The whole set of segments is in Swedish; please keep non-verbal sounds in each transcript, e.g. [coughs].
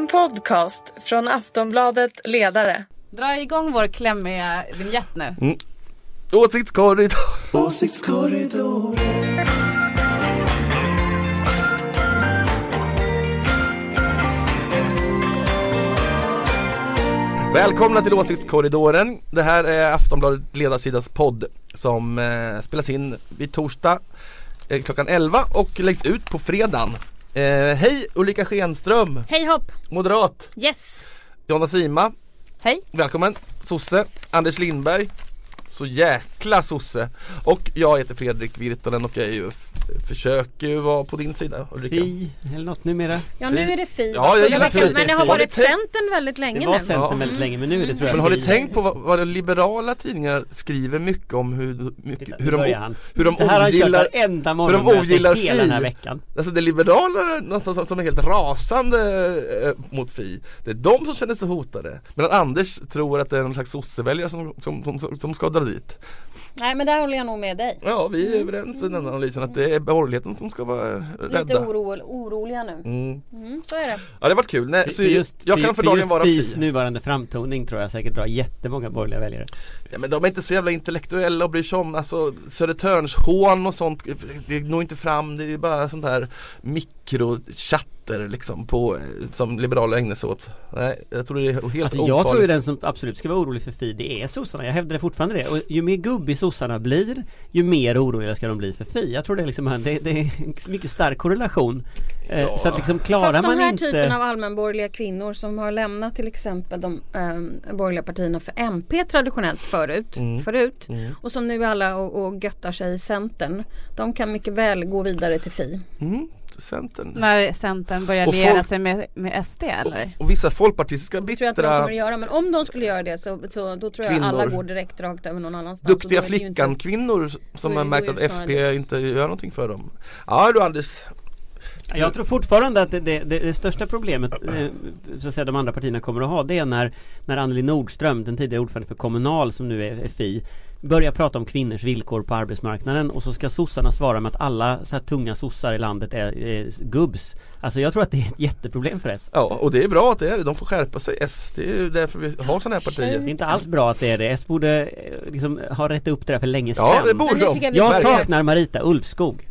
En podcast från Aftonbladet Ledare. Dra igång vår klämmiga vignett nu. Mm. Åsiktskorridor. Åsiktskorridor. Välkomna till Åsiktskorridoren. Det här är Aftonbladet Ledarsidas podd som eh, spelas in vid torsdag eh, klockan 11 och läggs ut på fredagen. Eh, hej Ulrika Schenström, Hej hopp! moderat. Yes! Jonna Sima, Hej! välkommen. Sosse, Anders Lindberg, så jäkla sosse. Och jag heter Fredrik Virtanen och jag är ju försöker ju vara på din sida Ulrika. Fi eller något numera. Ja nu är det Fi. Ja, jag gillar Fi. Men det har varit Centern väldigt länge Det var nu. Centern Ja. väldigt länge men nu är det tror jag Men har ni Fi. tänkt på vad, vad liberala tidningar skriver mycket om hur, mycket, hur, nu de, hur de Så här ogillar varenda de ogillar hela den här Fi. veckan. Alltså det liberala någonstans som, som är helt rasande eh, mot Fi Det är de som känner sig hotade Medan Anders tror att det är någon slags sosseväljare som, som, som, som, som ska dra dit Nej men där håller jag nog med dig. Ja vi är överens i den analysen att det är borgerligheten som ska vara Lite rädda oro, oroliga nu. mm. Mm, så är det. Ja det har varit kul, Nej, så just, jag för, kan för för dagen just vara Fis Fi nuvarande framtoning tror jag säkert drar jättemånga borgerliga väljare. Ja, men de är inte så jävla intellektuella och bryr sig om alltså Södertörnshån och sånt Det når inte fram, det är bara sånt här mikrochatter liksom på, som liberaler ägnar sig åt Nej, jag tror det är helt Alltså ofarligt jag tror ju den som absolut ska vara orolig för Fi det är sossarna, jag hävdar fortfarande det. Och ju mer gubbig sossarna blir ju mer oroliga ska de bli för Fi. Jag tror det är liksom, en- det, det är en mycket stark korrelation. Eh, Ja. Så att liksom klarar Fast man den här inte typen av allmänborgerliga kvinnor som har lämnat till exempel de eh, borgerliga partierna för MP traditionellt förut, Mm. förut Mm. och som nu är alla och, och göttar sig i Centern. De kan mycket väl gå vidare till Fi. mm, Centern När Centern börjar Och liera folk- sig med, med SD eller? och vissa folkpartistiska Det tror jag inte de bittra kommer att göra men om de skulle göra det så, så då tror jag Kvinnor. alla går direkt rakt över någon annanstans. Och Duktiga flickan-kvinnor som har märkt att FP inte gör någonting för dem Ja du Anders Jag tror fortfarande att det, det, det, största problemet eh, så att säga, de andra partierna kommer att ha det är när, när Anneli Nordström, den tidigare ordförande för Kommunal som nu är Fi Börjar prata om kvinnors villkor på arbetsmarknaden och så ska sossarna svara med att alla så här tunga sossar i landet är, är gubbs Alltså jag tror att det är ett jätteproblem för S Ja och det är bra att det är det, de får skärpa sig S Det är ju därför vi har sådana här partier Det är inte alls bra att det är det, S borde eh, liksom ha rätt upp det där för länge Ja sedan det borde de jag Jag saknar Marita Ulvskog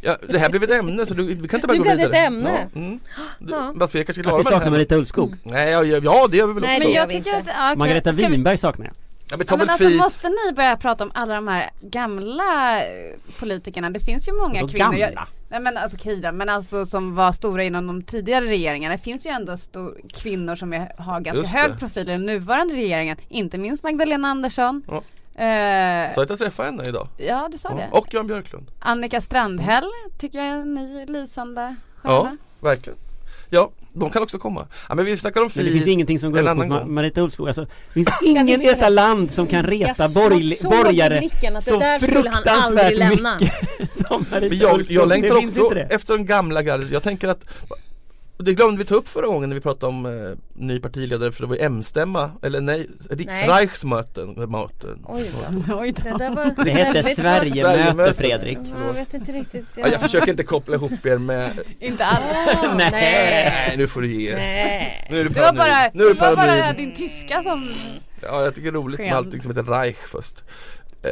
Ja, det här blev ett ämne så du, vi kan inte bara Nu gå blev det vidare. ett ämne. Ja, mm. Du, Ja. Fast vi kanske är Att klara vi saknar. Marita Ulvskog Nej, ja, ja, ja det gör vi väl Nej, också. Men jag tycker att, ja, okej. Margareta vi- Winberg saknar jag Ja, men Ja, men alltså fi. måste ni börja prata om alla de här gamla eh, politikerna? Det finns ju många Vadå kvinnor. Gamla? nej men alltså Kida, men alltså som var stora inom de tidigare regeringarna. Det finns ju ändå stor, kvinnor som är, har ganska Just det. hög profil i den nuvarande regeringen. Inte minst Magdalena Andersson. Ja. Eh, Så att jag träffade henne idag. ja du sa Ja. det. Och Jan Björklund. Annika Strandhäll tycker jag är en ny lysande Ja, stjärna. verkligen. Ja, de kan också komma. Ja, men vi snackar om Men det fi. finns ingenting som går upp mot. Marita Ulvskog. Alltså, det finns [laughs] ingen i detta det. land som kan reta borgare så där skulle han aldrig fruktansvärt mycket [laughs] som Marita Men jag, jag längtar också inte det. efter de gamla gardet. Jag tänker att det glömde vi ta upp förra gången när vi pratade om eh, ny partiledare för det var ju M-stämma, eller nej, Nej. Reichsmöten. möten. Oj då. [laughs] Oj Det då. där var Det hette Sverigemöte. Fredrik. Ja, Jag vet inte riktigt. Ja, jag försöker inte koppla ihop er med Inte alls. [laughs] Nej. Nej nu får du ge. Nej. Nu är det Det var bara. Nu det är det var bara din tyska som Ja jag tycker det är roligt med allting som heter Reich först. Eh,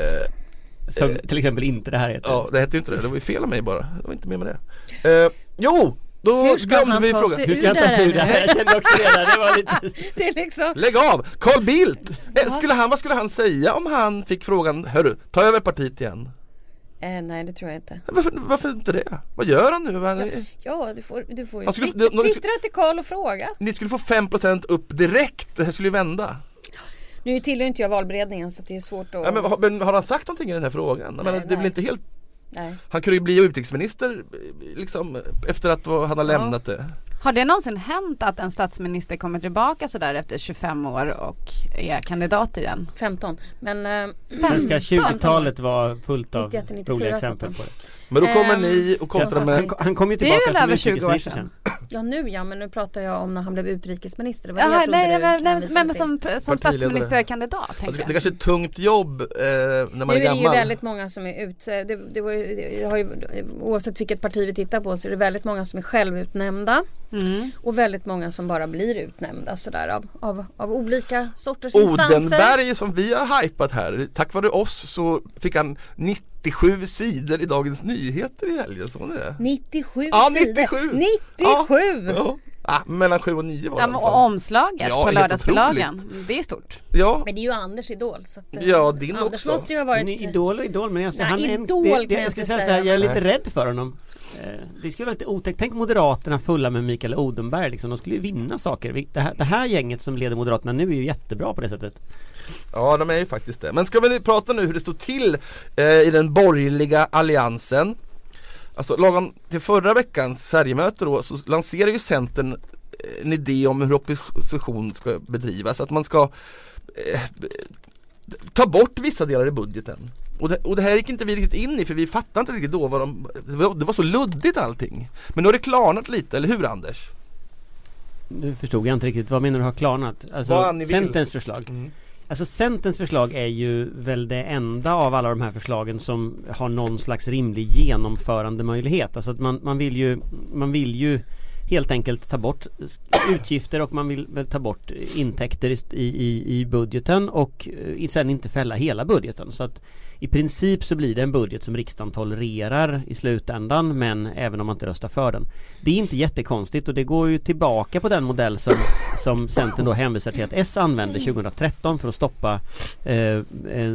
Som till exempel inte det här heter. Ja, det hette ju inte det. Det var ju fel av mig bara. Det var inte med med det. Eh, jo, då Hur ska glömde han vi frågan. Hur ska ta sig ur det här? Jag kände också där. Det var lite... [laughs] Det är liksom Lägg av! Carl Bildt! Skulle han, vad skulle han säga om han fick frågan Hörru, ta över partiet igen? eh, Nej det tror jag inte. Varför, varför inte det? Vad gör han nu? Han, Ja du får, du får ju skulle- twittra, det- twittra till Karl och fråga. Ni skulle få 5% upp direkt. Det här skulle ju vända. Nu tillhör inte jag valberedningen så det är svårt att... Ja, men, har- men har han sagt någonting i den här frågan? Jag menar, det är väl nej. inte helt Nej. Han kunde ju bli utrikesminister liksom efter att han har lämnat det. Har det någonsin hänt att en statsminister kommer tillbaka sådär efter 25 år och är kandidat igen? 15. Men... Eh, Svenska 20-talet var fullt av 91, 94 roliga exempel på det. Men då kommer Ehm, ni och kontrar med. Han kom ju Det är tillbaka som över 20 år utrikesminister sedan. Ja nu ja, men nu pratar jag om när han blev utrikesminister. Det var det jag nej, nej, hänvisade men som, som statsministerkandidat Alltså, det är jag. kanske är ett tungt jobb eh, när man Nu är är det ju gammal. väldigt många som är ut, det, det var ju, det har ju, oavsett vilket parti vi tittar på så är det väldigt många som är självutnämnda Mm. och väldigt många som bara blir utnämnda sådär av, av, av olika sorters instanser. Odenberg som vi har hypat här, tack vare oss så fick han 97 sidor i Dagens Nyheter i helgen, såg ni det? 97 Ja, sidor! 97. 97! Ja. Ah, mellan 7 och 9 var det Ja, men, och omslaget Ja, på lördagsbilagan. Det är stort. Ja, Men det är ju Anders idol så att, eh, Ja, din Anders också. måste ju ha varit Men idol och idol men alltså, Nej, han är en, idol det, kan det, jag inte säga så säga, här, jag är lite rädd för honom Eh, Det skulle vara lite otäckt, tänk Moderaterna fulla med Mikael Odenberg liksom, de skulle ju vinna saker det här, det här gänget som leder Moderaterna nu är ju jättebra på det sättet ja de är ju faktiskt det. Men ska vi prata nu hur det stod till eh, i den borgerliga alliansen? Alltså lagom till förra veckans Sverigemöte då så lanserar ju Centern eh, en idé om hur opposition ska bedrivas. Att man ska eh, ta bort vissa delar i budgeten. Och det, och det här gick inte vi riktigt in i för vi fattade inte riktigt då vad de, det var, så luddigt allting. Men nu har det klarnat lite, eller hur Anders? Nu förstod jag inte riktigt, vad menar du har klarnat? Alltså. Centerns förslag Mm. Alltså Centerns förslag är ju väl det enda av alla de här förslagen som har någon slags rimlig genomförandemöjlighet. Alltså att man, man vill ju, man vill ju helt enkelt ta bort utgifter och man vill väl ta bort intäkter i, i, i budgeten och eh, sen inte fälla hela budgeten. Så att i princip så blir det en budget som riksdagen tolererar i slutändan men även om man inte röstar för den. Det är inte jättekonstigt och det går ju tillbaka på den modell som, som Centern då hänvisar till att S använde 2013 för att stoppa eh,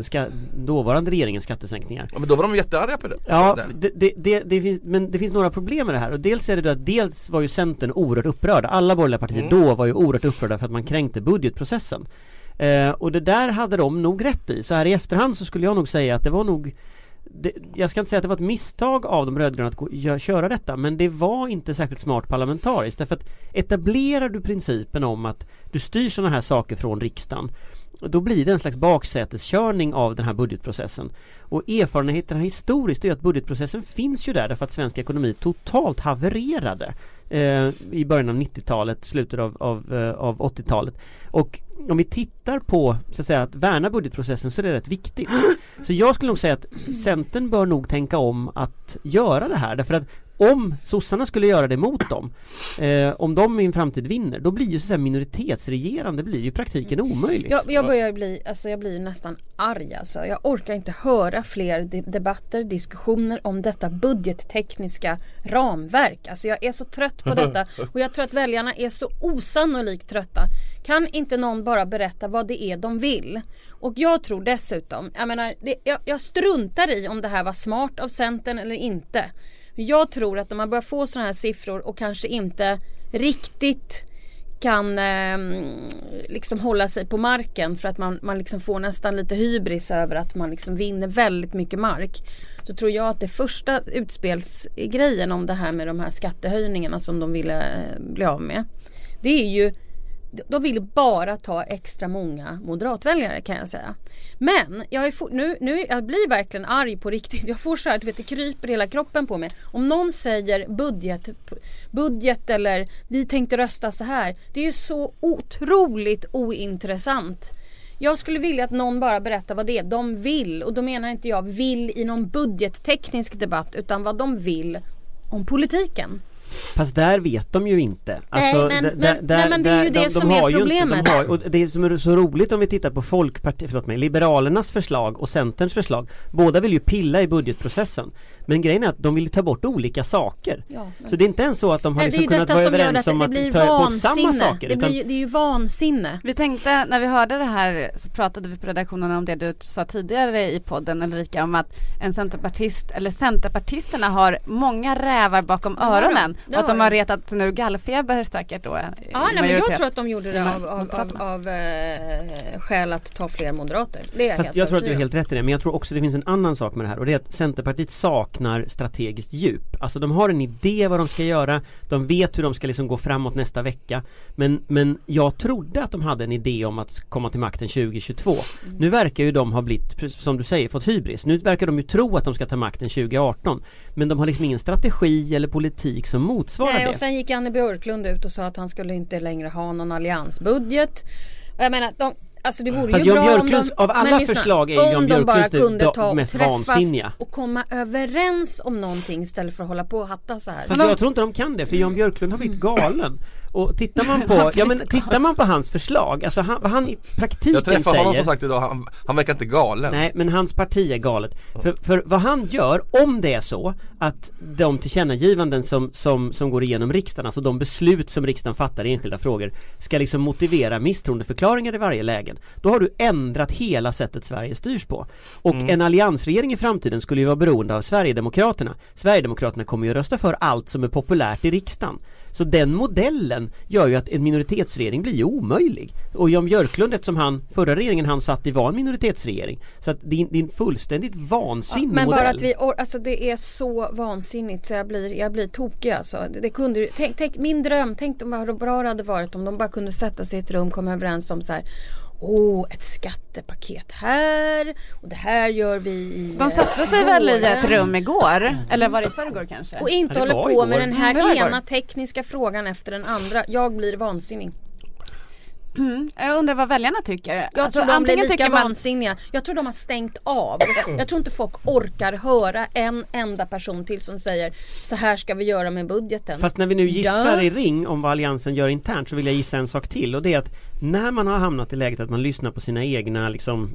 ska, dåvarande regeringens skattesänkningar. Ja, men då var de jättearga på det. Ja, det, det, det, det finns, men det finns några problem med det här och dels är det då att dels var ju Centern oerhört upprörda. Alla borgerliga partier Mm. då var ju oerhört upprörda för att man kränkte budgetprocessen. Eh, och det där hade de nog rätt i. Så här i efterhand så skulle jag nog säga att det var nog det, jag ska inte säga att det var ett misstag av de rödgröna att gå, gö, köra detta men det var inte särskilt smart parlamentariskt därför att etablerar du principen om att du styr sådana här saker från riksdagen då blir det en slags baksäteskörning av den här budgetprocessen. Och erfarenheterna historiskt är att budgetprocessen finns ju där därför att svensk ekonomi totalt havererade Eh, i början av 90-talet, slutet av, av, eh, av 80-talet. Och om vi tittar på så att säga att värna budgetprocessen så är det rätt viktigt. Så jag skulle nog säga att Centern bör nog tänka om att göra det här därför att om sossarna skulle göra det mot dem eh, Om de i en framtid vinner Då blir ju så säga minoritetsregerande blir ju i praktiken omöjligt Jag, jag börjar bli, alltså jag blir nästan arg alltså. Jag orkar inte höra fler de- debatter, diskussioner om detta budgettekniska ramverk. Alltså jag är så trött på detta och jag tror att väljarna är så osannolikt trötta. Kan inte någon bara berätta vad det är de vill? Och jag tror dessutom, jag menar, det, jag, jag struntar i om det här var smart av Centern eller inte. Jag tror att när man börjar få sådana här siffror och kanske inte riktigt kan eh, liksom hålla sig på marken för att man, man liksom får nästan lite hybris över att man liksom vinner väldigt mycket mark. Så tror jag att det första utspelsgrejen om det här med de här skattehöjningarna som de ville eh, bli av med. Det är ju de vill bara ta extra många moderatväljare kan jag säga. Men jag, är for, nu, nu, jag blir verkligen arg på riktigt. Jag får så här, du vet det kryper hela kroppen på mig. Om någon säger budget, budget eller vi tänkte rösta så här. Det är ju så otroligt ointressant. Jag skulle vilja att någon bara berättar vad det är de vill. Och då menar inte jag vill i någon budgetteknisk debatt utan vad de vill om politiken. Fast där vet de ju inte. Alltså, Nej, men- d- men- där- nej, men det är ju det som är inte- problemet. de har, och det som är så roligt om vi tittar på Folkpartiet, förlåt mig, Liberalernas förslag och Centerns förslag. Båda vill ju pilla i budgetprocessen. Men grejen är att de vill ta bort olika saker. Ja, Så det är inte ens så att de har Nej, liksom kunnat vara överens att om att ta bort samma saker. Det, utan- blir, det är ju vansinne. Vi tänkte när vi hörde det här så pratade vi på redaktionen om det du sa tidigare i podden Ulrika om att en centerpartist eller centerpartisterna har många rävar bakom öronen det att de har retat nu gallfeber säkert då. Ja, nej, men jag tror att de gjorde det av, av, av, av eh, skäl att ta fler moderater. Det är Fast helt jag tror att du är helt rätt i det, men jag tror också det finns en annan sak med det här och det är att Centerpartiet saknar strategiskt djup. Alltså de har en idé vad de ska göra, de vet hur de ska liksom gå framåt nästa vecka. Men, men jag trodde att de hade en idé om att komma till makten 2022. Mm. Nu verkar ju de ha blivit, som du säger, fått hybris. Nu verkar de ju tro att de ska ta makten 2018. Men de har liksom ingen strategi eller politik som motsvarar Nej, det. och sen gick Anne Björklund ut och sa att han skulle inte längre ha någon alliansbudget. Och jag menar, de, alltså det vore Fast ju Jan bra Björklunds- om de, av alla förslag är ju Jan om de bara Björklunds det kunde ta och mest träffas vansinniga. och komma överens om någonting istället för att hålla på och hatta så här. Fast jag tror inte de kan det för Jan Björklund har blivit galen. Och tittar man [laughs] på, ja men tittar man på hans förslag, alltså han, vad han i praktiken Jag träffade säger honom som sagt idag, han, han verkar inte galen Nej men hans parti är galet. För, för vad han gör, om det är så att de tillkännagivanden som, som, som går igenom riksdagen, alltså de beslut som riksdagen fattar i enskilda frågor ska liksom motivera misstroendeförklaringar i varje läge. Då har du ändrat hela sättet Sverige styrs på. Och en alliansregering i framtiden skulle ju vara beroende av Sverigedemokraterna. Sverigedemokraterna kommer ju rösta för allt som är populärt i riksdagen. Så den modellen gör ju att en minoritetsregering blir omöjlig. Och Jan Björklund, eftersom han, förra regeringen han satt i var en minoritetsregering. Så att det är, det är en fullständigt vansinnig Men modell. bara att vi, alltså det är så vansinnigt så jag blir, jag blir tokig alltså. Det, det kunde, tänk, tänk, min dröm, tänk om vad bra det hade varit om de bara kunde sätta sig i ett rum, komma överens om så här. Åh, ett skattepaket här och det här gör vi i De eh, satte sig väl i ett rum igår, eller var det i förrgår kanske? Och inte håller på igår. med den här Mm, ena tekniska frågan efter den andra. Jag blir vansinnig. Mm, jag undrar vad väljarna tycker. Jag Alltså, tror de blir antingen lika tycker man- vansinniga. Jag tror de har stängt av. Jag tror inte folk orkar höra en enda person till som säger så här ska vi göra med budgeten. Fast när vi nu gissar Ja. i ring om vad Alliansen gör internt så vill jag gissa en sak till och det är att när man har hamnat i läget att man lyssnar på sina egna liksom,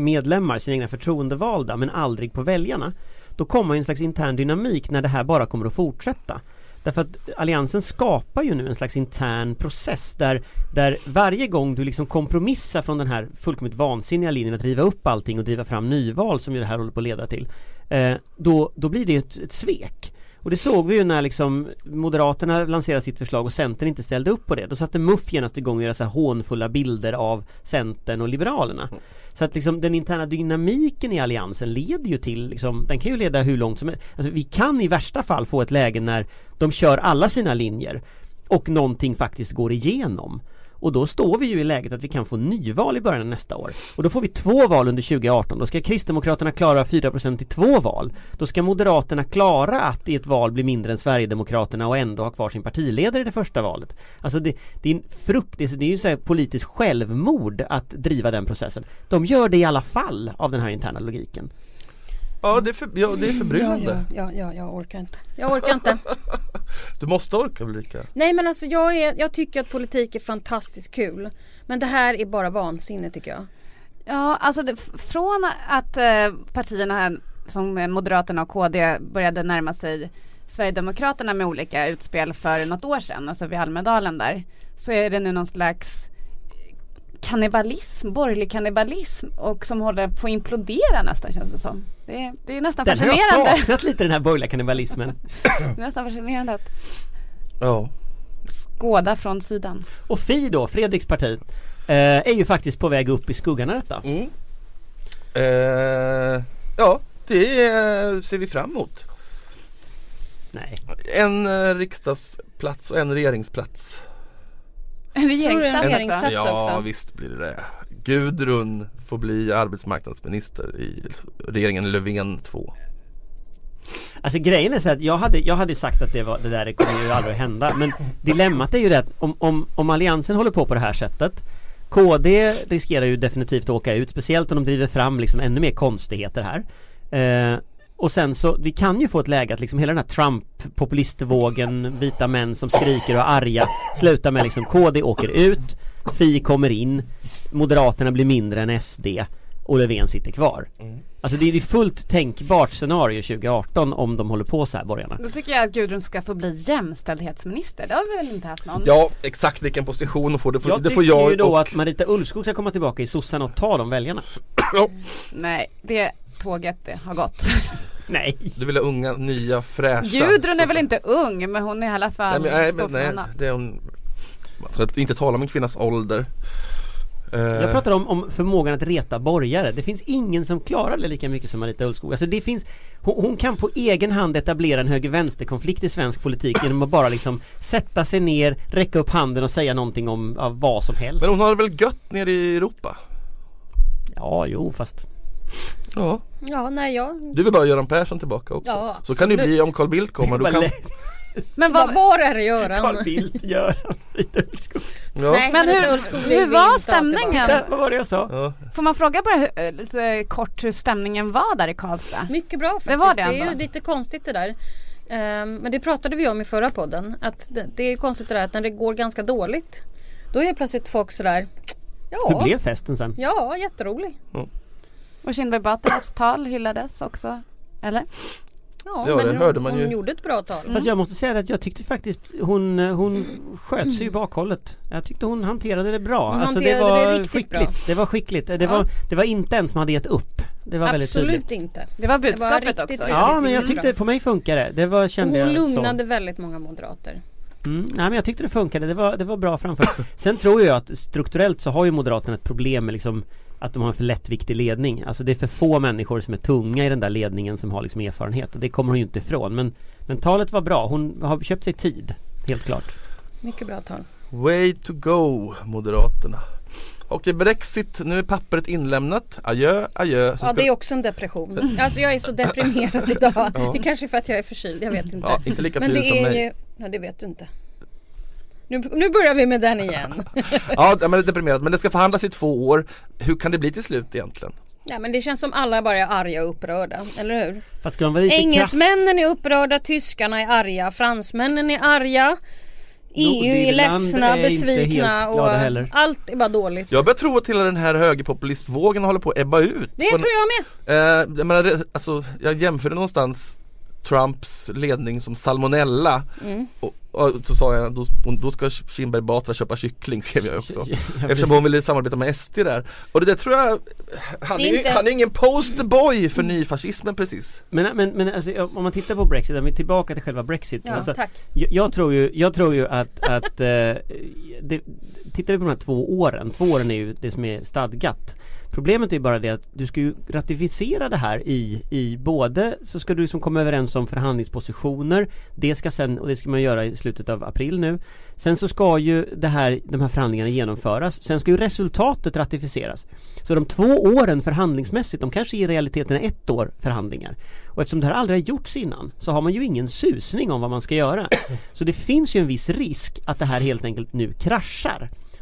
medlemmar, sina egna förtroendevalda men aldrig på väljarna då kommer en slags intern dynamik när det här bara kommer att fortsätta. Därför att Alliansen skapar ju nu en slags intern process där, där varje gång du liksom kompromissar från den här fullkomligt vansinniga linjen att riva upp allting och driva fram nyval som ju det här håller på att leda till eh, då, då blir det ett, ett svek. Och det såg vi ju när liksom Moderaterna lanserade sitt förslag och Centern inte ställde upp på det. Då satte MUF genast igång och göra så här hånfulla bilder av Centern och Liberalerna. Så att liksom den interna dynamiken i Alliansen leder ju till, liksom, den kan ju leda hur långt som helst. Alltså vi kan i värsta fall få ett läge när de kör alla sina linjer och någonting faktiskt går igenom. Och då står vi ju i läget att vi kan få nyval i början av nästa år. Och då får vi två val under 2018. Då ska Kristdemokraterna klara 4% i två val. Då ska Moderaterna klara att i ett val bli mindre än Sverigedemokraterna och ändå ha kvar sin partiledare i det första valet. Alltså det, det är en frukt, det är, det är ju så här politiskt självmord att driva den processen. De gör det i alla fall av den här interna logiken. Ja det är, för, ja, det är ja, förbryllande ja, ja, ja, jag orkar inte. Jag orkar inte. [laughs] Du måste orka Ulrika Nej men alltså jag, är, jag tycker att politik är fantastiskt kul. Men det här är bara vansinne tycker jag. Ja, alltså det, från att eh, partierna här, som Moderaterna och KD började närma sig Sverigedemokraterna med olika utspel för något år sedan, alltså vid Almedalen där, så är det nu någon slags kannibalism, borgerlig kannibalism och som håller på att implodera nästan känns det som. Det är, det är nästan Den har jag fascinerande. saknat lite den här borgerliga kannibalismen. [laughs] Det är nästan fascinerande att Ja skåda från sidan. Och Fi då, Fredriks parti, eh, är ju faktiskt på väg upp i skuggan av detta. mm. eh, Ja det eh, ser vi fram emot Nej. En eh, riksdagsplats och en regeringsplats En regeringsplats en regeringsplats? Ja också. visst blir det det Gudrun får bli arbetsmarknadsminister i regeringen Löfven 2 Alltså grejen är så att jag hade, jag hade sagt att det, var, det där det kommer ju aldrig att hända Men dilemmat är ju det att om, om, om Alliansen håller på på det här sättet KD riskerar ju definitivt att åka ut Speciellt om de driver fram liksom ännu mer konstigheter här. Eh, Och sen så, vi kan ju få ett läge att liksom hela den här Trump-populistvågen Vita män som skriker och är arga Slutar med liksom KD åker ut Fi kommer in. Moderaterna blir mindre än SD Och Löfven sitter kvar Alltså det är ju fullt tänkbart scenario 2018 om de håller på så här borgarna Då tycker jag att Gudrun ska få bli jämställdhetsminister. Det har vi väl inte haft någon? Ja exakt vilken position hon får det får Jag det tycker får jag ju då och, att Marita Ulvskog ska komma tillbaka i sossarna och ta de väljarna ja, Nej, det tåget det har gått. [laughs] Nej! Du vill ha unga, nya, fräscha Gudrun är väl inte ung men hon är i alla Nej fall men, nej, men, för nej det är hon Man ska inte tala om en kvinnas ålder Jag pratar om, om förmågan att reta borgare. Det finns ingen som klarar det lika mycket som Marita Ulvskog. Alltså det finns, hon, hon kan på egen hand etablera en höger-vänster-konflikt i svensk politik genom att bara liksom sätta sig ner, räcka upp handen och säga någonting om ja, vad som helst. Men hon har det väl gött nere i Europa? Ja, jo fast Ja Ja, nej jag... Du vill bara ha Göran Persson tillbaka också Ja, Så kan det bli om Carl Bildt kommer Vad kan Men vad, var det Göran? Carl Bildt gör Marita Ulvskog. ja. Nej, Men hur- hur var stämningen? Där, vad var det jag sa? Ja. får man fråga bara hur, eh, lite kort hur stämningen var där i Karlstad? Mycket bra faktiskt. Det var det är ju lite konstigt det där. Ehm, men det pratade vi om i förra podden. Att det, det är ju konstigt det där att när det går ganska dåligt. Då är plötsligt folk sådär. Hur Ja, blev festen sen? ja jätterolig. Och Kinberg Batras tal hyllades också. Eller? Ja, Ja, det men hörde hon, man hon ju. gjorde ett bra tal. Fast jag måste säga att jag tyckte faktiskt hon, hon sköt sig i bakhållet. Jag tyckte hon hanterade det bra. Hon alltså det var det skickligt. bra. Det var skickligt. Det, Ja. var, det var inte en som hade gett upp. Det var väldigt Absolut tydligt. inte. Det var Det budskapet var riktigt, också. Ja men jag tyckte på mig funkade det. Det var kände hon jag så. lugnade väldigt många moderater. Mm, nej men jag tyckte det funkade, det var, det var bra framfört. Sen tror jag att strukturellt så har ju Moderaterna ett problem med liksom att de har en för lättviktig ledning. Alltså det är för få människor som är tunga i den där ledningen som har liksom erfarenhet och det kommer hon ju inte ifrån. Men, men talet var bra, hon har köpt sig tid. Helt klart. Mycket bra tal. Way to go Moderaterna Och det är Brexit, nu är pappret inlämnat Adjö, adjö Ja ska- det är också en depression. Alltså jag är så deprimerad [laughs] idag. Ja. Det är kanske är för att jag är förkyld, jag vet inte. Ja, inte lika Men det som är mig ju, ja det vet du inte. Nu, nu börjar vi med den igen. [laughs] Ja men det är deprimerat, men det ska förhandlas i två år Hur kan det bli till slut egentligen? Ja men det känns som alla bara är arga och upprörda, eller hur? Fast ska man vara lite krass Engelsmännen är upprörda, tyskarna är arga, fransmännen är arga. EU är ledsna, är inte besvikna helt och allt är bara dåligt. Jag börjar tro att hela den här högerpopulistvågen håller på att ebba ut Det På tror jag med. Eh, jag, menar, det- alltså, jag jämförde någonstans Trumps ledning som salmonella Mm. och, och så sa jag då, då ska Kinberg Batra köpa kyckling skrev jag också [laughs] Eftersom hon ville samarbeta med SD där Och det där tror jag Han är, inte- han är ingen posterboy för nyfascismen precis Men, men, men alltså, om man tittar på Brexit, om vi är tillbaka till själva Brexit. Ja, alltså, tack. Jag, jag tror ju, jag tror ju att, [laughs] att eh, det, Tittar vi på de här två åren, två åren är ju det som är stadgat Problemet är bara det att du ska ju ratificera det här i, i både så ska du liksom komma överens om förhandlingspositioner Det ska sen, och det ska man göra i slutet av april nu. Sen så ska ju det här, de här förhandlingarna genomföras. Sen ska ju resultatet ratificeras. Så de två åren förhandlingsmässigt, de kanske i realiteten är ett år förhandlingar. Och eftersom det här aldrig har gjorts innan så har man ju ingen susning om vad man ska göra. Så det finns ju en viss risk att det här helt enkelt nu kraschar.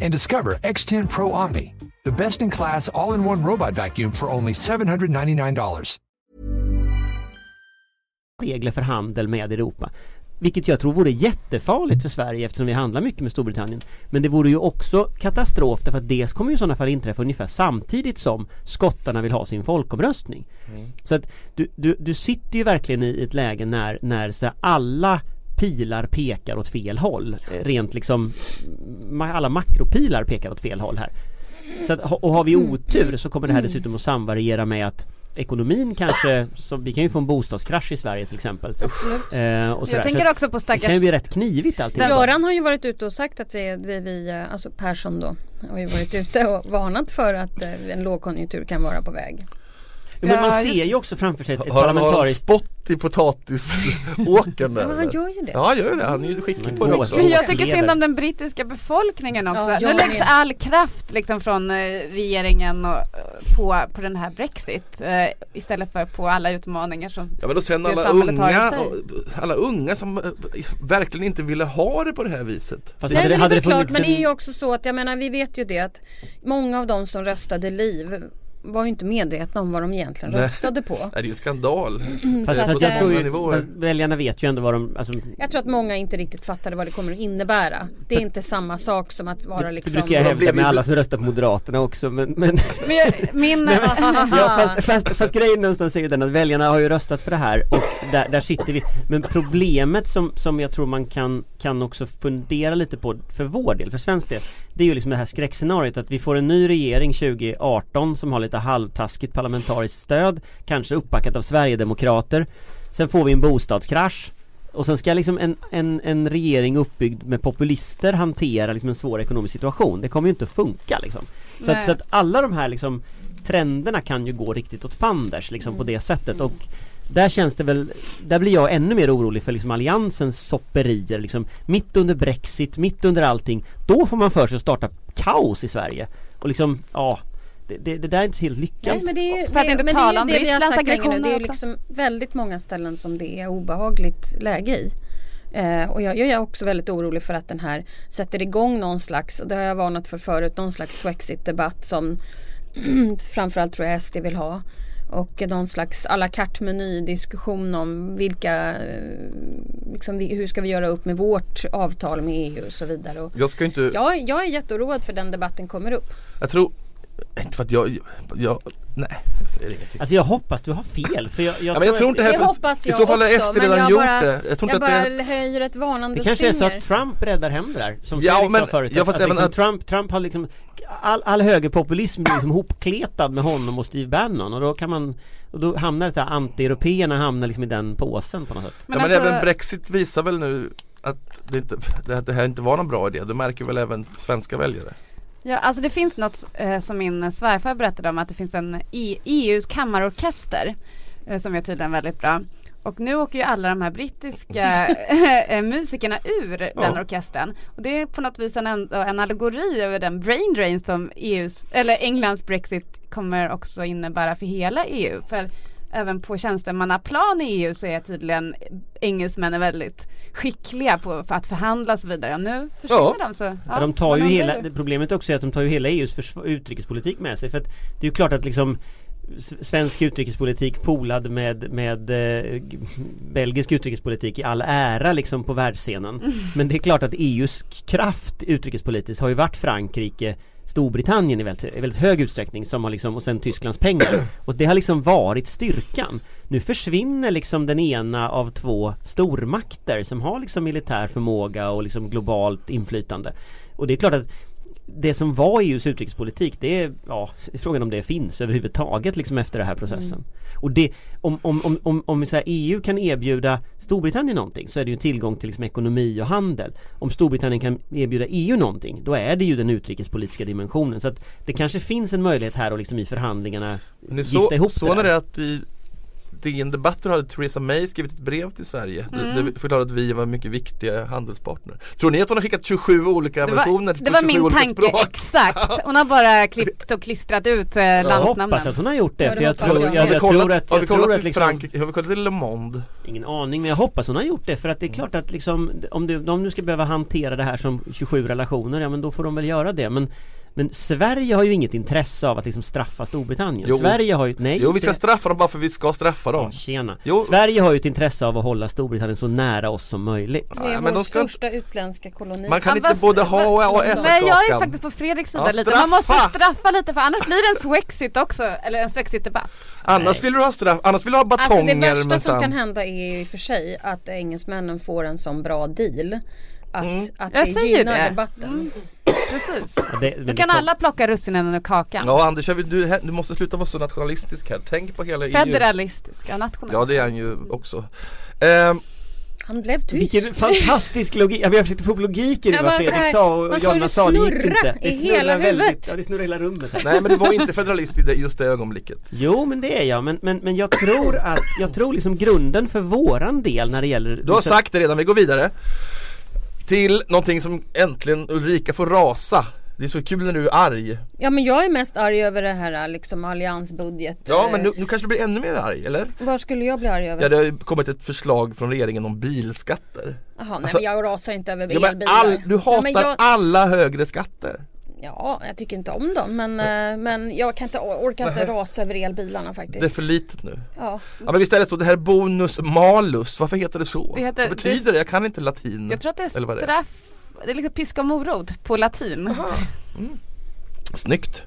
and discover X10 Pro Omni, the best in class all in one robot vacuum for only $799. regler för handel med Europa. Vilket jag tror vore jättefarligt för Sverige eftersom vi handlar mycket med Storbritannien. Men det vore ju också katastrof därför att det kommer ju i sådana fall inträffa ungefär samtidigt som skottarna vill ha sin folkomröstning. Så att du, du, du sitter ju verkligen i ett läge när, när så alla pilar pekar åt fel håll. Eh, Rent liksom, alla makropilar pekar åt fel håll här. Så att, och har vi otur så kommer det här dessutom att samvariera med att ekonomin kanske, så vi kan ju få en bostadskrasch i Sverige till exempel. Absolut. Eh, och sådär. Jag tänker Så också på Det kan ju stackars bli rätt knivigt allting. Göran har ju varit ute och sagt att vi, vi, vi alltså Persson då, har ju varit ute och varnat för att eh, en lågkonjunktur kan vara på väg. Men Ja, man just- ser ju också framför sig ett, ett Har han, har han parlamentariskt spott i potatisåkern där? Ja, han gör ju det. Ja han gör det, han är ju skicklig på det också så. Men jag tycker synd om den brittiska befolkningen också. Ja, jag nu läggs all kraft liksom från eh, regeringen och, eh, på, på den här Brexit eh, istället för på alla utmaningar som Ja men då sen alla unga, och- alla unga som eh, verkligen inte ville ha det på det här viset Fast Nej, hade, det, men hade det det är klart, funnits men det är ju en, också så att jag menar vi vet ju det att många av de som röstade Liv var ju inte medvetna om vad de egentligen Nej. röstade på. Nej, det är ju skandal. Fast, att, fast jag eh, tror ju, nivåer. fast väljarna vet ju ändå vad de, alltså, Jag tror att många inte riktigt fattade vad det kommer att innebära. Det är inte samma sak som att vara det liksom brukar jag hävda med alla som röstar på Moderaterna också men, men Men jag, min... [laughs] Ja fast, fast, fast grejen någonstans är ju den att väljarna har ju röstat för det här och där, där sitter vi Men problemet som, som jag tror man kan, kan också fundera lite på för vår del, för svensk del Det är ju liksom det här skräckscenariot att vi får en ny regering 2018 som har lite halvtaskigt parlamentariskt stöd Kanske uppbackat av Sverigedemokrater Sen får vi en bostadskrasch och sen ska liksom en, en, en regering uppbyggd med populister hantera liksom en svår ekonomisk situation. Det kommer ju inte att funka liksom. Så att, så att alla de här liksom trenderna kan ju gå riktigt åt fanders liksom på det sättet och där känns det väl, där blir jag ännu mer orolig för liksom alliansens sopperier liksom Mitt under Brexit, mitt under allting Då får man för sig att starta kaos i Sverige Och liksom, ja Det, det, det där är inte helt lyckat Nej, men det är ju, För att det, inte tala det, är om Rysslands länge nu. aggressioner Det är ju liksom väldigt många ställen som det är obehagligt läge i. Eh, och jag, jag är också väldigt orolig för att den här sätter igång någon slags, och det har jag varnat för förut, någon slags Swexit-debatt som [clears throat] framförallt tror jag SD vill ha. Och någon slags à la carte meny diskussion om vilka, eh, liksom, hur ska vi göra upp med vårt avtal med EU och så vidare. Och Jag ska inte, jag, jag är jätteoroad för den debatten kommer upp. jag tror, inte för att jag, jag, nej jag säger ingenting. Alltså jag hoppas du har fel för jag, jag, Ja, men jag tror inte Det heller, hoppas i jag så fall har SD men redan jag gjort bara- det. Jag tror Jag inte att det bara höjer ett varnande Det kanske är så att Trump räddar hem det där Som Ja, Felix men- sa förut ja, att, att även liksom att- Trump, Trump har liksom All, all högerpopulism blir liksom hopkletad med honom och Steve Bannon och då kan man Och då hamnar det så här anti-européerna hamnar liksom i den påsen på något sätt ja, men alltså- även Brexit visar väl nu att det, inte, det här inte var någon bra idé. Det märker väl även svenska väljare. Ja, alltså det finns något eh, som min svärfar berättade om att det finns en E- EUs kammarorkester eh, som är tydligen väldigt bra. Och nu åker ju alla de här brittiska [laughs] eh, musikerna ur den Ja. orkestern. Och det är på något vis en, en allegori över den brain drain som EUs, eller Englands Brexit kommer också innebära för hela EU. För även på tjänstemannaplan i EU så är tydligen engelsmännen väldigt skickliga på för att förhandla och så vidare. Och nu försvinner Ja. de så. Ja, de tar ju hela, problemet också är att de tar ju hela EUs utrikespolitik med sig för att det är ju klart att liksom Svensk utrikespolitik polad med, med eh, belgisk utrikespolitik i all ära liksom på världsscenen. Mm. Men det är klart att EUs kraft utrikespolitiskt har ju varit Frankrike Storbritannien i väldigt, i väldigt hög utsträckning som har liksom, och sen Tysklands pengar. [clears throat] Och det har liksom varit styrkan. Nu försvinner liksom den ena av två stormakter som har liksom militär förmåga och liksom globalt inflytande. Och det är klart att det som var EUs utrikespolitik det är, ja, frågan om det finns överhuvudtaget liksom efter den här processen. Och det, om, om, om, om, om så här, EU kan erbjuda Storbritannien någonting så är det ju tillgång till liksom ekonomi och handel. Om Storbritannien kan erbjuda EU någonting då är det ju den utrikespolitiska dimensionen. Så att det kanske finns en möjlighet här och liksom i förhandlingarna Men gifta så, ihop så det. det är att i DN Debatter hade Theresa May skrivit ett brev till Sverige. Det, det förklarade att vi var mycket viktiga handelspartner. Tror ni att hon har skickat 27 olika Det versioner var, på det var 27 min tanke, språk? exakt. Hon har bara klippt och klistrat ut eh, Jag landsnamnen. hoppas att hon har gjort det Ja, det för jag hoppas tror, jag. jag, Har vi jag, kollat, tror att, har vi jag tror kollat att till liksom Frankrike, har vi kollat till Le Monde? Ingen aning men jag hoppas hon har gjort det för att det är klart att liksom om du, om du ska behöva hantera det här som 27 relationer, ja men då får de väl göra det men men Sverige har ju inget intresse av att liksom straffa Storbritannien. Jo. Sverige har ju, nej Jo vi ska straffa dem bara för vi ska straffa dem. Ja, tjena. Jo. Sverige har ju ett intresse av att hålla Storbritannien så nära oss som möjligt. Det är Ja, men vår ska största utländska koloni. Man kan Ja, inte både ha och, och äta Men jag är faktiskt på Fredriks sida Ja, lite. Man måste straffa! lite för annars blir det en swexit också. Eller en swexit-debatt. Annars vill du ha straff, annars vill du ha Alltså batonger det värsta som kan hända är ju i och för sig att engelsmännen får en sån bra deal. Att, Mm. att det säger gynnar det. debatten. Precis. Ja, det, Då kan alla plocka russinen ur kakan. Ja Anders, jag vill, du, du måste sluta vara så nationalistisk här. Tänk på hela EU. Federalistiska, nationella. Ja det är han ju också. Ehm, Han blev tyst. Vilken fantastisk logik, ja, vi har försökt få upp logiken i Jag vad Fredrik här, sa och Jonna sa, det gick inte. Det snurrar hela väldigt, huvudet. ja det snurrar i hela rummet här. nej men du var inte federalist i det, just det ögonblicket. Jo men det är jag, men, men, men jag tror att, jag tror liksom grunden för våran del när det gäller Du har sagt det redan, vi går vidare. Till någonting som äntligen Ulrika får rasa. Det är så kul när du är arg. Ja men jag är mest arg över det här liksom alliansbudget. Ja Eh, men nu, nu kanske du blir ännu mer arg, eller? Vad skulle jag bli arg över? Ja det har kommit ett förslag från regeringen om bilskatter. Jaha nej Alltså- men jag rasar inte över Ja, elbilar. all, du hatar ja, jag, alla högre skatter. Ja, jag tycker inte om dem men, eh, men jag kan inte, orkar inte rasa över elbilarna Det är faktiskt. för litet nu. Ja. Ja men visst är det så, det här är bonus malus, varför heter det så? Det heter- Vad betyder det? Jag kan inte latin. Jag tror att det Eller vad är det är. straff, det är liksom piska och morot på latin. Snyggt.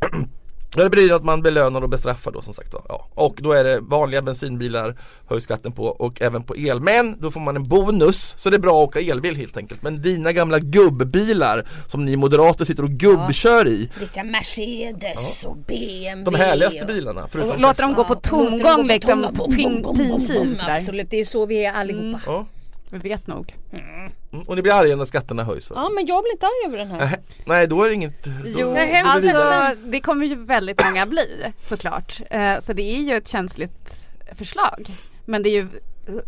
[clears throat] Ja, Det betyder att man belönar och bestraffar då som sagt då. Ja. Och då är det vanliga bensinbilar höjs skatten på och även på el. Men då får man en bonus så det är bra att åka elbil helt enkelt. Men dina gamla gubbbilar som ni moderater sitter och gubbkör i. Vilka Mercedes och BMW. De härligaste och- bilarna. Förutom Och låter dem gå på Ja, tomgång på liksom, tomgång. Bom, pin, bom, bom, bom, pinkiv bom. sådär. Absolut, det är så vi är allihopa. Ja. Vi vet nog. Mm. Och ni blir arga när skatterna höjs va? Ja men jag blir inte arg över den här. Nej då är det inget. Då... Jo, alltså det kommer ju väldigt många bli såklart. Eh, så det är ju ett känsligt förslag. Men det är ju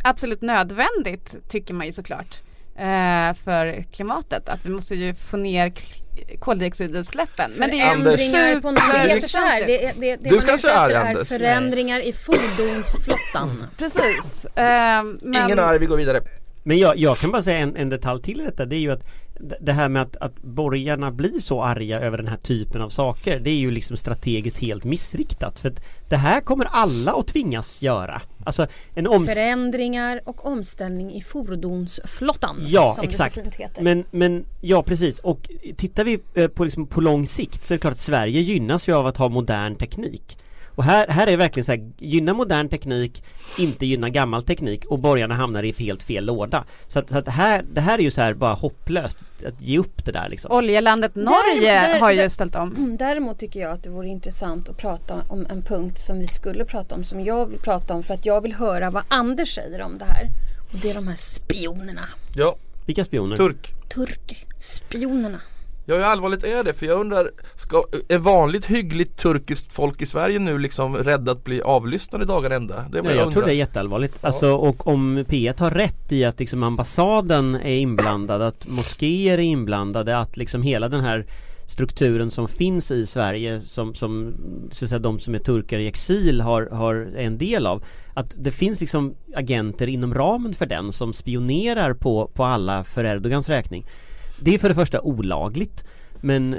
absolut nödvändigt tycker man ju såklart. Eh, för klimatet. Att vi måste ju få ner koldioxidutsläppen. Men det är. Förändringar på något, det heter så här, det, det, det, det Du man kanske är är Anders. förändringar i fordonsflottan. Precis. Eh, men, Ingen arg, vi går vidare. Men jag, jag kan bara säga en, en detalj till i detta. Det är ju att det här med att, att borgarna blir så arga över den här typen av saker. Det är ju liksom strategiskt helt missriktat. För att det här kommer alla att tvingas göra. Alltså en om... Förändringar och omställning i fordonsflottan. Ja som exakt. det så fint heter. Men, men ja precis och tittar vi eh, på, liksom, på lång sikt så är det klart att Sverige gynnas ju av att ha modern teknik. Och här, här är det verkligen så här, gynna modern teknik, inte gynna gammal teknik och borgarna hamnar i helt fel låda. Så att, så att här, det här är ju så här bara hopplöst att ge upp det där liksom. Oljelandet Norge där- har ju ställt om. Mm, Däremot tycker jag att det vore intressant att prata om en punkt som vi skulle prata om, som jag vill prata om för att jag vill höra vad Anders säger om det här. Och det är de här spionerna. Ja, Vilka spioner? turk. Turkspionerna. Ja hur allvarligt är det? För jag undrar, ska, är vanligt hyggligt turkiskt folk i Sverige nu liksom rädda att bli avlyssnade dagar ända? Det är Nej, jag tror det är jätteallvarligt. Alltså och om P1 har rätt i att liksom ambassaden är inblandad, att moskéer är inblandade, att liksom hela den här strukturen som finns i Sverige som, som så att säga, de som är turkar i exil har, har en del av. Att det finns liksom agenter inom ramen för den som spionerar på, på alla för Erdogans räkning. Det är för det första olagligt men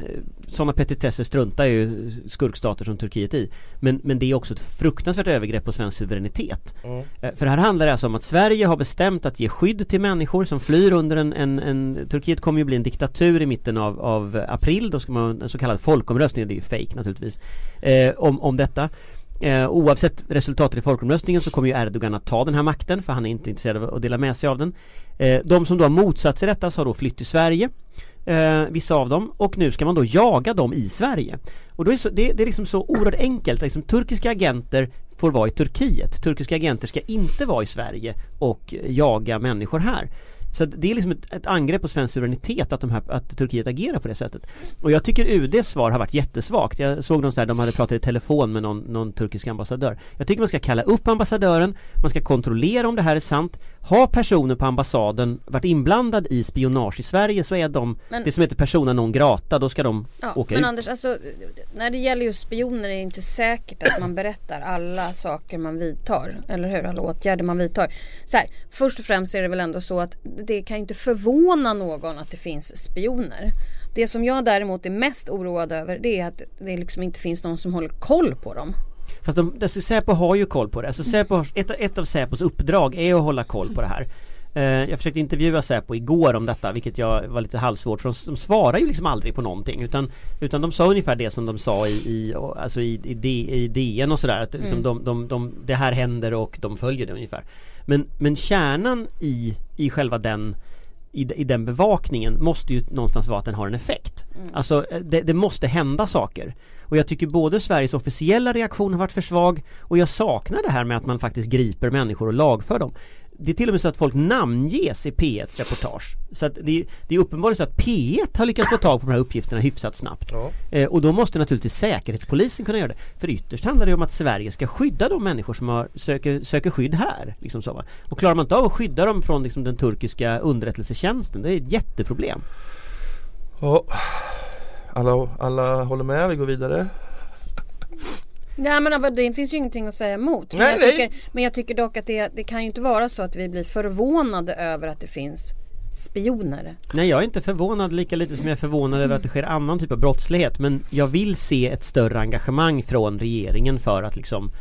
sådana petitesser struntar ju skurkstater som Turkiet i. Men, men det är också ett fruktansvärt övergrepp på svensk suveränitet. Eh, För här handlar det alltså om att Sverige har bestämt att ge skydd till människor som flyr under en, en, en Turkiet kommer ju bli en diktatur i mitten av, av april, då ska man ha en så kallad folkomröstning, det är ju fake naturligtvis, eh, om, om detta. Eh, oavsett resultatet i folkomröstningen så kommer ju Erdogan att ta den här makten för han är inte intresserad av att dela med sig av den. Eh, de som då har motsatt sig detta så har då flytt till Sverige eh, Vissa av dem och nu ska man då jaga dem i Sverige. Och då är så, det, det är liksom så oerhört enkelt, liksom, turkiska agenter får vara i Turkiet. Turkiska agenter ska inte vara i Sverige och jaga människor här så att det är liksom ett, ett angrepp på svensk suveränitet att, de här, att Turkiet agerar på det sättet. Och jag tycker UDs svar har varit jättesvagt. Jag såg någonstans där de hade pratat i telefon med någon, någon turkisk ambassadör. Jag tycker man ska kalla upp ambassadören Man ska kontrollera om det här är sant. Har personer på ambassaden varit inblandad i spionage i Sverige så är de Men- Det som heter persona non grata, då ska de Ja, åka men ut Anders, alltså, när det gäller just spioner är det inte säkert att man berättar alla saker man vidtar. Eller hur? Alla åtgärder man vidtar. Så här, först och främst är det väl ändå så att det kan ju inte förvåna någon att det finns spioner. Det som jag däremot är mest oroad över det är att det liksom inte finns någon som håller koll på dem. Fast de, alltså Säpo har ju koll på det. Alltså Säpo har, ett, ett av Säpos uppdrag är att hålla koll på det här. Eh, jag försökte intervjua Säpo igår om detta vilket jag var lite halvsvårt för de, de svarar ju liksom aldrig på någonting utan, utan de sa ungefär det som de sa i, i, alltså i, i, D, i DN och sådär att liksom de, de, de, det här händer och de följer det ungefär. Men, men kärnan i, i själva den i, i den bevakningen måste ju någonstans vara att den har en effekt. Alltså eh, det, det måste hända saker. Och jag tycker både Sveriges officiella reaktion har varit för svag och jag saknar det här med att man faktiskt griper människor och lagför dem. Det är till och med så att folk namnges i P1s reportage. Så att det, det är uppenbarligen så att P1 har lyckats få tag på de här uppgifterna hyfsat snabbt. Ja. Eh, och då måste naturligtvis Säkerhetspolisen kunna göra det. För ytterst handlar det om att Sverige ska skydda de människor som har, söker, söker skydd här. Liksom så, va? Och klarar man inte av att skydda dem från liksom, den turkiska underrättelsetjänsten, det är ett jätteproblem. Ja. Alla, alla håller med, vi går vidare. Nej men det finns ju ingenting att säga emot. Men, Nej, jag, nej. tycker, men jag tycker dock att det, det kan ju inte vara så att vi blir förvånade över att det finns spioner. Nej jag är inte förvånad lika lite som jag är förvånad över att det sker annan typ av brottslighet men jag vill se ett större engagemang från regeringen för att liksom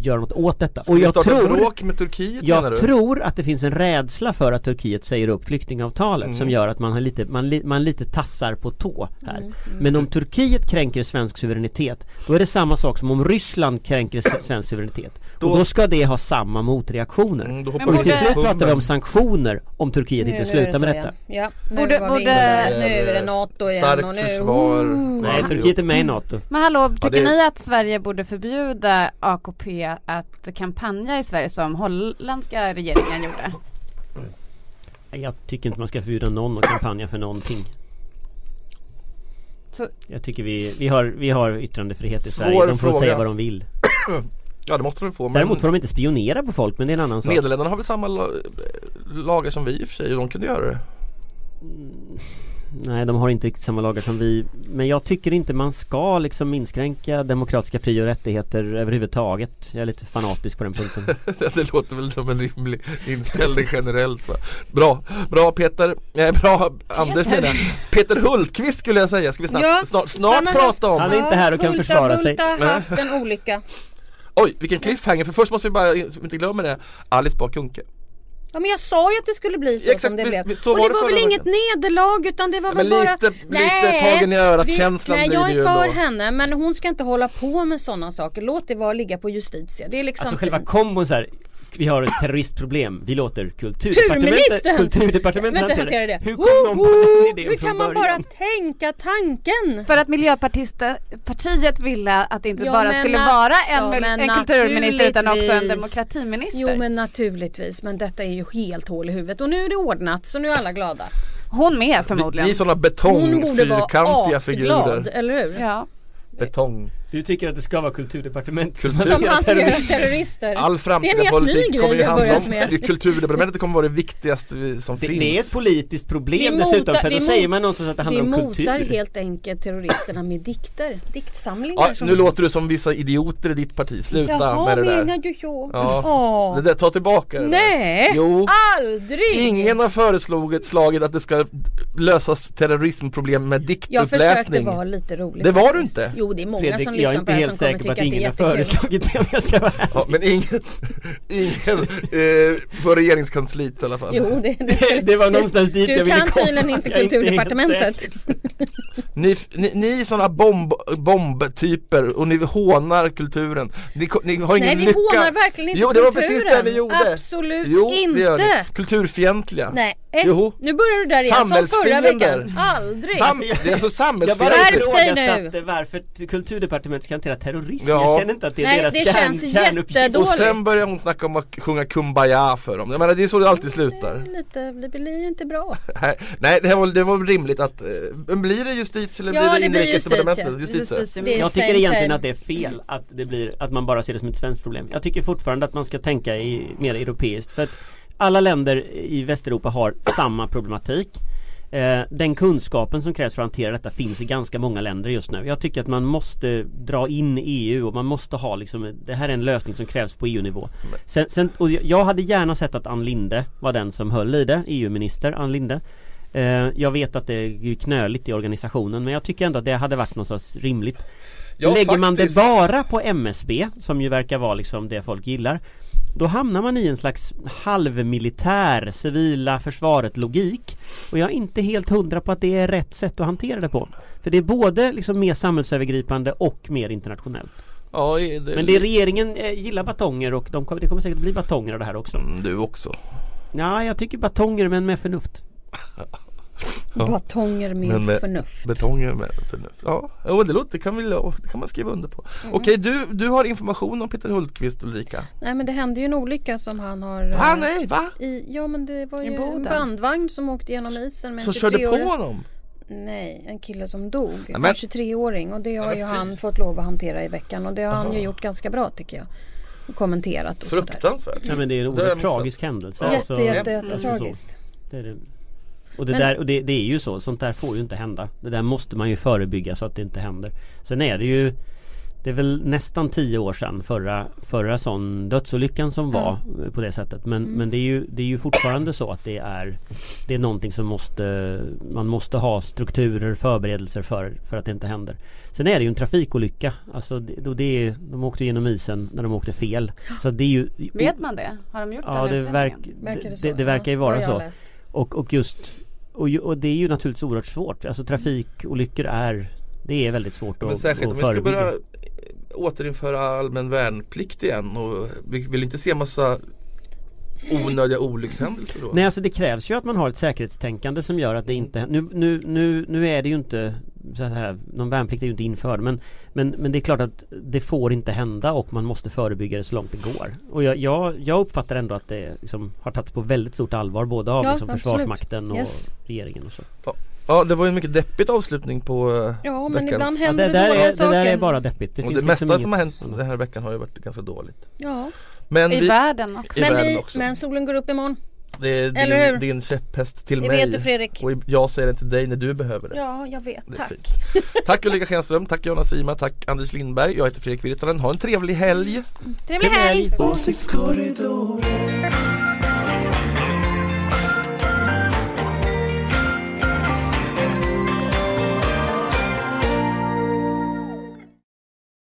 göra något åt detta. Ska Och jag tror bråk med Turkiet menar Jag du? tror att det finns en rädsla för att Turkiet säger upp flyktingavtalet Mm. som gör att man, har lite, man, li, man lite tassar på tå här. Mm, Men om Turkiet kränker svensk suveränitet då är det samma sak som om Ryssland kränker [coughs] svensk suveränitet. Då- Och då ska det ha samma motreaktioner. Mm, Och vi till slut pratar vi om sanktioner om Turkiet Nu- inte slutar med detta. Ja, nu Borde- borde- Nu är det NATO igen Starkt och nu... försvar. Nej, Turkiet är med i NATO. Men hallå, tycker det- ni att Sverige borde förbjuda AKP att kampanja i Sverige som holländska regeringen gjorde? Jag tycker inte man ska förbjuda någon att kampanja för någonting. Så, Jag tycker vi, vi, har, vi har yttrandefrihet i Svår Sverige. De får fråga. säga vad de vill. [clears throat] Ja det måste de få men Däremot får de inte spionera på folk men det är en annan sak. Nederländerna har väl samma la- lagar som vi i och för sig och de kunde göra det. Nej de har inte riktigt samma lagar som vi. Men jag tycker inte man ska liksom inskränka demokratiska fri och rättigheter överhuvudtaget. Jag är lite fanatisk på den punkten. [laughs] Det låter väl som en rimlig inställning generellt va? Bra, bra Peter, eh, bra Anders menar. Peter. Hultqvist skulle jag säga, ska vi snart, Ja, snart, snart prata om Han är inte här och kan Hulta försvara sig. Bulta har haft en olycka. Oj vilken cliffhanger, för först måste vi bara, så vi inte glömmer det, Alice Bah Kuhnke Ja men jag sa ju att det skulle bli så Exakt, som det blev. så och var det var väl inget nederlag utan det var väl bara... lite- lite tagen i örat känslan Nej blir jag det är ju för ändå. henne men hon ska inte hålla på med sådana saker. Låt det vara ligga på justitia. Det är liksom Alltså själva kombon så här. Vi har ett terroristproblem, vi låter kulturdepartementet! Kulturdepartementet Vänta, hantera det. Hur kom de på den idén Hur kan man början? bara tänka tanken? för att Miljöpartiet ville att det inte Ja, bara skulle na- vara en, ja, en kulturminister utan också en demokratiminister. Jo men naturligtvis men detta är ju helt hål i huvudet och nu är det ordnat så nu är alla glada. Hon med förmodligen. vi är sådana Hon borde vara betongfyrkantiga asglad, figurer eller hur? Ja. Betong Du tycker att det ska vara kulturdepartementet Kultur- Som hanterar terrorister. All framtida politik kommer ju vi handla om, med. det kulturdepartementet kommer vara det viktigaste vi- som Det, finns det är ett politiskt problem Vi dessutom motar- för då vi säger man någonstans att det Vi handlar om motar kultur helt enkelt terroristerna med dikter, diktsamlingar. Ja, som- nu låter du som vissa idioter i ditt parti, sluta Jaha, med det där menar du så? Ja. Det där, ta tillbaka det där. Nej, Jo, aldrig! ingen har föreslagit slaget att det ska lösas terrorismproblem med Jag försökte diktuppläsning vara lite rolig Det var du faktiskt. inte. Jo det är många Fredrik, som jag är inte helt säker på att ingen har föreslagit det om jag ska vara ärlig. [laughs] Ja, men ingen, ingen eh, på regeringskansliet i alla fall Jo det, Det, [laughs] det var någonstans dit Du jag ville kan komma tydligen inte [laughs] Jag är helt kulturdepartementet. Ni, ni, ni är sådana bomb, bombtyper och ni hånar kulturen Ni, ni har ingen Nej vi lycka hånar verkligen inte Jo det var kulturen. precis det ni gjorde Absolut Jo, inte! Kulturfientliga Nej, eh, Jo. nu börjar du där igen som förra veckan. Aldrig! Sam, Det är så Jag bara Skärp samhällsfientligt dig nu. ifrågasatte varför t- kulturdepartementet ska hantera terrorism Ja. Jag känner inte att det är Nej, deras det kärn, känns kärnuppgift. Och sen börjar hon snacka om att sjunga Kumbaya för dem Jag menar det är så det alltid slutar Lite, det blir inte bra. [laughs] Nej, det, var, det var väl rimligt att, eh, men blir det justitie eller Ja, blir det inrikesdepartementet? justitie. Justitie. Jag tycker egentligen att det är fel att det blir att man bara ser det som ett svenskt problem Jag tycker fortfarande att man ska tänka i mer europeiskt för att alla länder i Västeuropa har samma problematik Eh, Den kunskapen som krävs för att hantera detta finns i ganska många länder just nu. Jag tycker att man måste dra in EU och man måste ha liksom Det här är en lösning som krävs på EU-nivå sen, sen, och jag- hade gärna sett att Ann Linde var den som höll i det EU-minister Ann Linde. Eh, Jag vet att det är knöligt i organisationen men jag tycker ändå att det hade varit någonstans rimligt. Ja, Lägger man det faktiskt. bara på MSB som ju verkar vara liksom det folk gillar Då hamnar man i en slags halvmilitär civila försvaret logik Och jag är inte helt hundra på att det är rätt sätt att hantera det på. För det är både liksom mer samhällsövergripande och mer internationellt. Ja, det, Men det är regeringen eh, gillar batonger och de kommer, det kommer säkert bli batonger av det här också. Mm, Du också. Ja, jag tycker batonger men med förnuft [laughs] Ja. Batonger med, Men med förnuft. Betonger med förnuft Ja, jo, det, låter, det, kan vi, det kan man skriva under på Mm. Okej, du, du har information om Peter Hultqvist Ulrika Nej men det hände ju en olycka som han har Va? eh, Nej, va? i, Ja men det var I ju en bandvagn som åkte genom isen med Så körde 23-åring. på honom? Nej, en kille som dog. En 23-åring och det har ju han fått lov att hantera i veckan och det har han ju gjort ganska bra tycker jag. Och kommenterat och sådär. Fruktansvärt Ja men det är en oerhört tragisk händelse Ja. Jätte, alltså. jätte, jätte, tragiskt. Det är det. Och det Men- där, och det, det är ju så, sånt där får ju inte hända. Det där måste man ju förebygga så att det inte händer. Sen är det ju Det är väl nästan tio år sedan förra, förra sån dödsolyckan som var eh, på det sättet. Men, men det, är ju, det är ju fortfarande så att det är Det är någonting som måste Man måste ha strukturer, förberedelser för, för att det inte händer. Sen är det ju en trafikolycka. Alltså det, då det är, de åkte genom isen när de åkte fel. Så det är ju Vet man det? Har de gjort Ja den det, verk, Verkar det, det så? det, det verkar ju Ja, vara jag så. och, och just och, och det är ju naturligtvis oerhört svårt. Alltså trafikolyckor är Det är väldigt svårt Men att, särskilt om vi ska förebygga. börja återinföra allmän värnplikt igen och vi vill inte se massa onödiga olyckshändelser då. Nej alltså det krävs ju att man har ett säkerhetstänkande som gör att det inte Nu, nu, nu, nu är det ju inte så här, Någon värnplikt är ju inte införd men, men, men det är klart att det får inte hända och man måste förebygga det så långt det går Och jag, jag, jag uppfattar ändå att det liksom har tagits på väldigt stort allvar både av Ja, liksom. Försvarsmakten och Yes. regeringen och så Ja det var ju en mycket deppigt avslutning på eh, Ja men veckans- ibland ja, händer det, det, där är, det där är bara deppigt det och finns det mesta liksom som har hänt den här veckan har ju varit ganska dåligt. Ja. Men I vi, världen också. I Men, världen också. men solen går upp imorgon. det är Eller hur? din, din käpphäst till Det mig. vet du Fredrik. Och jag säger det till dig när du behöver det. Ja jag vet, Det tack. fint. Tack Ulrika Schenström, tack Jonas Sima, tack Anders Lindberg. Jag heter Fredrik Virtanen. Ha en trevlig helg. Trevlig helg! Åsiktskorridoren